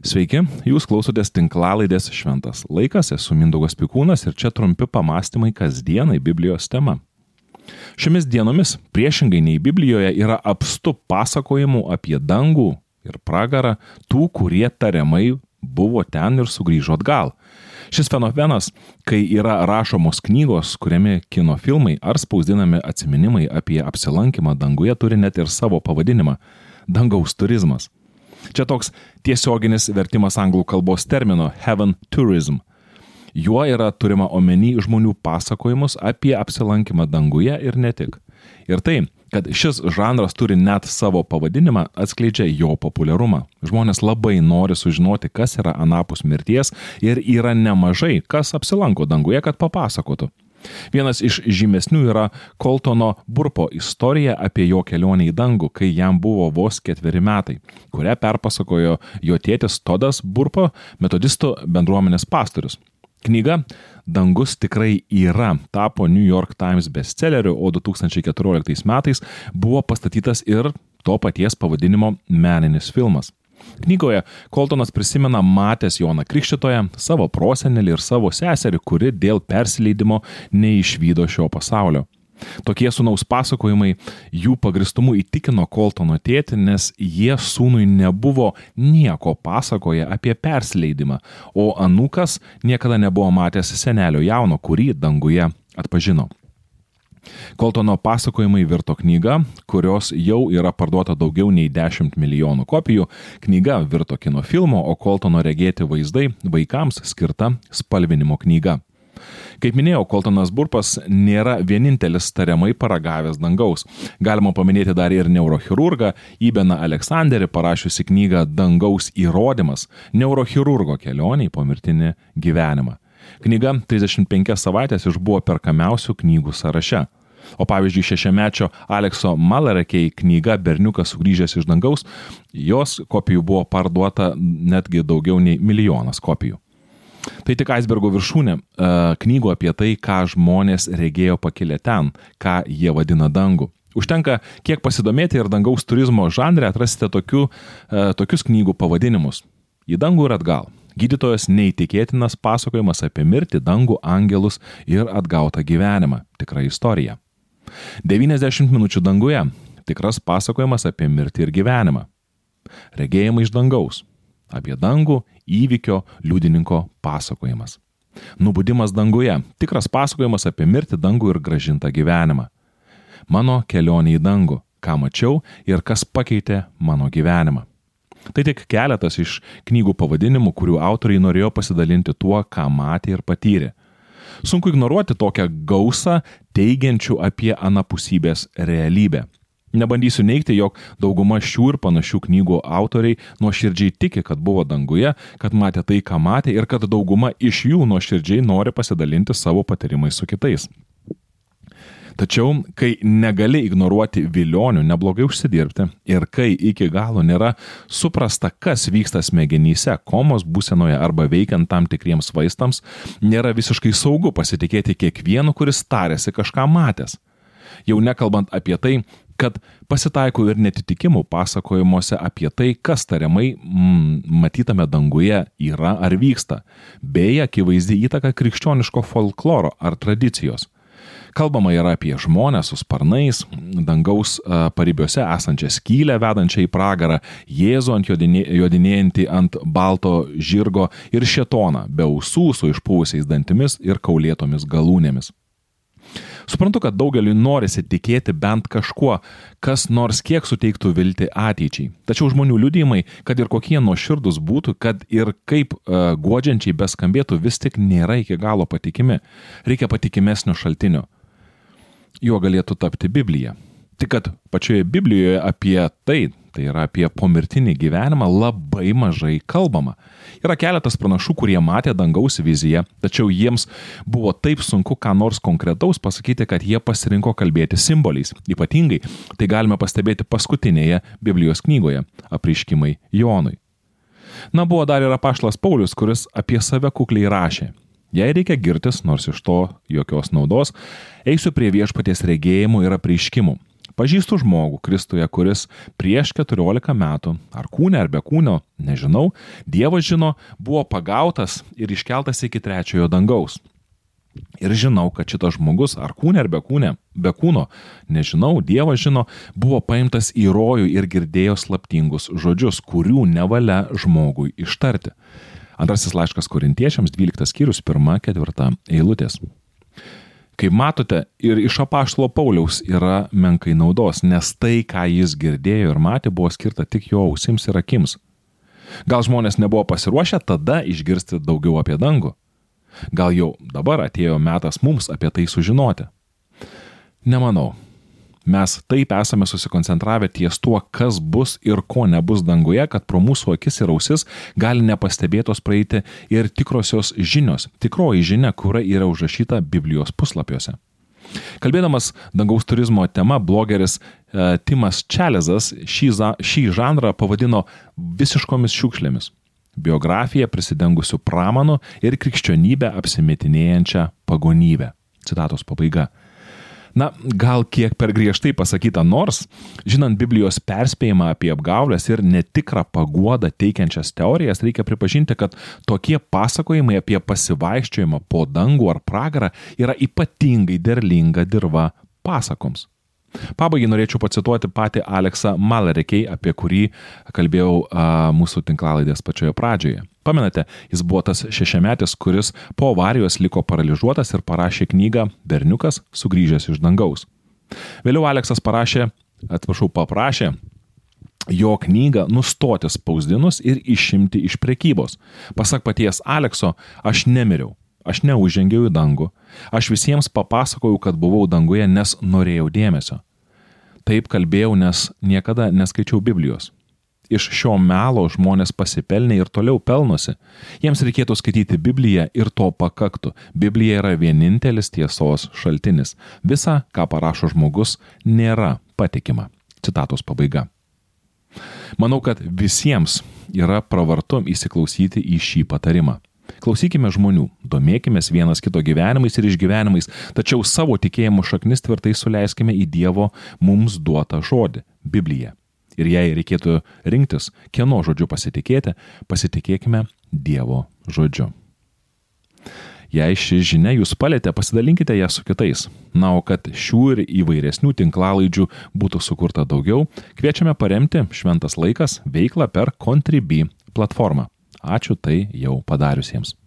Sveiki, jūs klausotės tinklalaidės Šventas laikas, esu Mindaugas Pikūnas ir čia trumpi pamastymai kasdienai Biblijos tema. Šiomis dienomis, priešingai nei Biblijoje, yra apstu pasakojimų apie dangų ir pragarą tų, kurie tariamai buvo ten ir sugrįžo atgal. Šis fenomenas, kai yra rašomos knygos, kuriami kino filmai ar spausdinami atsiminimai apie apsilankymą danguje, turi net ir savo pavadinimą - dangaus turizmas. Čia toks tiesioginis vertimas anglų kalbos termino heaven tourism. Juo yra turima omeny žmonių pasakojimus apie apsilankymą danguje ir ne tik. Ir tai, kad šis žanras turi net savo pavadinimą, atskleidžia jo populiarumą. Žmonės labai nori sužinoti, kas yra anapus mirties ir yra nemažai, kas apsilanko danguje, kad papasakotų. Vienas iš žymesnių yra Koltono Burpo istorija apie jo kelionę į dangų, kai jam buvo vos ketveri metai, kurią perpasakojo jo tėtis Todas Burpo, metodistų bendruomenės pastorius. Knyga Dangus tikrai yra tapo New York Times bestselleriu, o 2014 metais buvo pastatytas ir to paties pavadinimo meninis filmas. Knygoje Koltonas prisimena matęs Joną Krikščitoje, savo prosenelį ir savo seserį, kuri dėl persileidimo neišvydo šio pasaulio. Tokie sunaus pasakojimai jų pagristumu įtikino Koltono tėtį, nes jie sūnui nebuvo nieko pasakoję apie persileidimą, o anukas niekada nebuvo matęs senelio jauno, kurį danguje atpažino. Koltono pasakojimai virto knyga, kurios jau yra parduota daugiau nei 10 milijonų kopijų. Knyga virto kino filmo, o Koltono regėti vaizdai vaikams skirta spalvinimo knyga. Kaip minėjau, Koltonas Burpas nėra vienintelis tariamai paragavęs dangaus. Galima paminėti dar ir neurochirurgą Ibeną Aleksandrį parašiusi knygą Dangaus įrodymas - neurochirurgo kelionė į pomirtinį gyvenimą. Knyga 35 savaitės išbuvo perkamiausių knygų sąraše. O pavyzdžiui, šešiamečio Alekso Malarekei knyga Berniukas sugrįžęs iš dangaus, jos kopijų buvo parduota netgi daugiau nei milijonas kopijų. Tai tik aisbergo viršūnė e, knygų apie tai, ką žmonės regėjo pakilę ten, ką jie vadina dangų. Užtenka kiek pasidomėti ir dangaus turizmo žanre atrasite tokių, e, tokius knygų pavadinimus. Į dangų ir atgal. Gydytojas neįtikėtinas pasakojimas apie mirtį, dangų, angelus ir atgautą gyvenimą. Tikra istorija. 90 minučių danguje. Tikras pasakojimas apie mirtį ir gyvenimą. Regėjimai iš dangaus. Apie dangų įvykio liudininko pasakojimas. Nubudimas danguje. Tikras pasakojimas apie mirtį, dangų ir gražintą gyvenimą. Mano kelionė į dangų. Ką mačiau ir kas pakeitė mano gyvenimą. Tai tik keletas iš knygų pavadinimų, kurių autoriai norėjo pasidalinti tuo, ką matė ir patyrė. Sunku ignoruoti tokią gausą teigiančių apie anapusybės realybę. Nebandysiu neikti, jog dauguma šių ir panašių knygų autoriai nuoširdžiai tiki, kad buvo danguje, kad matė tai, ką matė ir kad dauguma iš jų nuoširdžiai nori pasidalinti savo patyrimais su kitais. Tačiau, kai negali ignoruoti vilionių, neblogai užsidirbti ir kai iki galo nėra suprasta, kas vyksta smegenyse, komos būsenoje arba veikiant tam tikriems vaistams, nėra visiškai saugu pasitikėti kiekvienu, kuris tarėsi kažką matęs. Jau nekalbant apie tai, kad pasitaiko ir netitikimų pasakojimuose apie tai, kas tariamai mm, matytame danguje yra ar vyksta, bei akivaizdi įtaka krikščioniško folkloro ar tradicijos. Kalbama yra apie žmonę su sparnais, dangaus paribiuose esančią skylę vedančią į pragarą, Jėzų ant jodinė, jodinėjantį ant balto žirgo ir šetoną, be ausų su išpūvusiais dantimis ir kaulėtomis galūnėmis. Suprantu, kad daugeliu norisi tikėti bent kažkuo, kas nors kiek suteiktų vilti ateičiai. Tačiau žmonių liudijimai, kad ir kokie nuoširdus būtų, kad ir kaip uh, godžiančiai beskambėtų, vis tik nėra iki galo patikimi. Reikia patikimesnio šaltinio juo galėtų tapti Biblija. Tik kad pačioje Biblijoje apie tai, tai yra apie pomirtinį gyvenimą, labai mažai kalbama. Yra keletas pranašų, kurie matė dangaus viziją, tačiau jiems buvo taip sunku ką nors konkretaus pasakyti, kad jie pasirinko kalbėti simboliais. Ypatingai tai galime pastebėti paskutinėje Biblijos knygoje - apriškimai Jonui. Na, buvo dar ir apaštas Paulius, kuris apie save kukliai rašė. Jei reikia girtis, nors iš to jokios naudos, eisiu prie viešpaties regėjimų ir apreiškimų. pažįstu žmogų Kristuje, kuris prieš 14 metų, ar kūne, ar be kūnio, nežinau, Dievas žino, buvo pagautas ir iškeltas iki trečiojo dangaus. Ir žinau, kad šitas žmogus, ar kūne, ar be kūne, be kūno, nežinau, Dievas žino, buvo paimtas į rojų ir girdėjo slaptingus žodžius, kurių nevalia žmogui ištarti. Antrasis laiškas korintiečiams, 12 skyrius, 1-4 eilutės. Kaip matote, ir iš apaštalo Pauliaus yra menkai naudos, nes tai, ką jis girdėjo ir matė, buvo skirta tik jo ausims ir akims. Gal žmonės nebuvo pasiruošę tada išgirsti daugiau apie dangų? Gal jau dabar atėjo metas mums apie tai sužinoti? Nemanau. Mes taip esame susikoncentravę ties tuo, kas bus ir ko nebus danguje, kad pro mūsų akis ir ausis gali nepastebėtos praeiti ir tikrosios žinios, tikroji žinia, kuri yra užrašyta Biblijos puslapiuose. Kalbėdamas dangaus turizmo tema, blogeris e, Timas Čelezas šį, šį žanrą pavadino visiškomis šiukšlėmis - biografija prisidengusių pramanų ir krikščionybę apsimetinėjančią pagonybę. Citatos pabaiga. Na, gal kiek per griežtai pasakyta, nors, žinant Biblijos perspėjimą apie apgaulės ir netikrą paguodą teikiančias teorijas, reikia pripažinti, kad tokie pasakojimai apie pasivaikščiojimą po dangų ar pragarą yra ypatingai derlinga dirba pasakoms. Pabaigai norėčiau pacituoti patį Aleksą Malerekiai, apie kurį kalbėjau a, mūsų tinklalaidės pačioje pradžioje. Pamenate, jis buvo tas šešiametis, kuris po avarijos liko paralyžiuotas ir parašė knygą Berniukas sugrįžęs iš dangaus. Vėliau Aleksas parašė, atsiprašau, paprašė jo knygą nustoti spausdinus ir išimti iš prekybos. Pasak paties Alekso, aš nemiriau, aš neužžengiau į dangų, aš visiems papasakojau, kad buvau danguje, nes norėjau dėmesio. Taip kalbėjau, nes niekada neskaičiau Biblijos iš šio melo žmonės pasipelnė ir toliau pelnosi. Jiems reikėtų skaityti Bibliją ir to pakaktų. Biblija yra vienintelis tiesos šaltinis. Visa, ką parašo žmogus, nėra patikima. Citatos pabaiga. Manau, kad visiems yra pravartu įsiklausyti į šį patarimą. Klausykime žmonių, domėkime vienas kito gyvenimais ir išgyvenimais, tačiau savo tikėjimo šaknis tvirtai suleiskime į Dievo mums duotą žodį - Bibliją. Ir jei reikėtų rinktis, kieno žodžiu pasitikėti, pasitikėkime Dievo žodžiu. Jei ši žinia jūs palėtė, pasidalinkite ją su kitais. Na, o kad šių ir įvairesnių tinklalaidžių būtų sukurta daugiau, kviečiame paremti Šventas laikas veiklą per Contribui platformą. Ačiū tai jau padariusiems.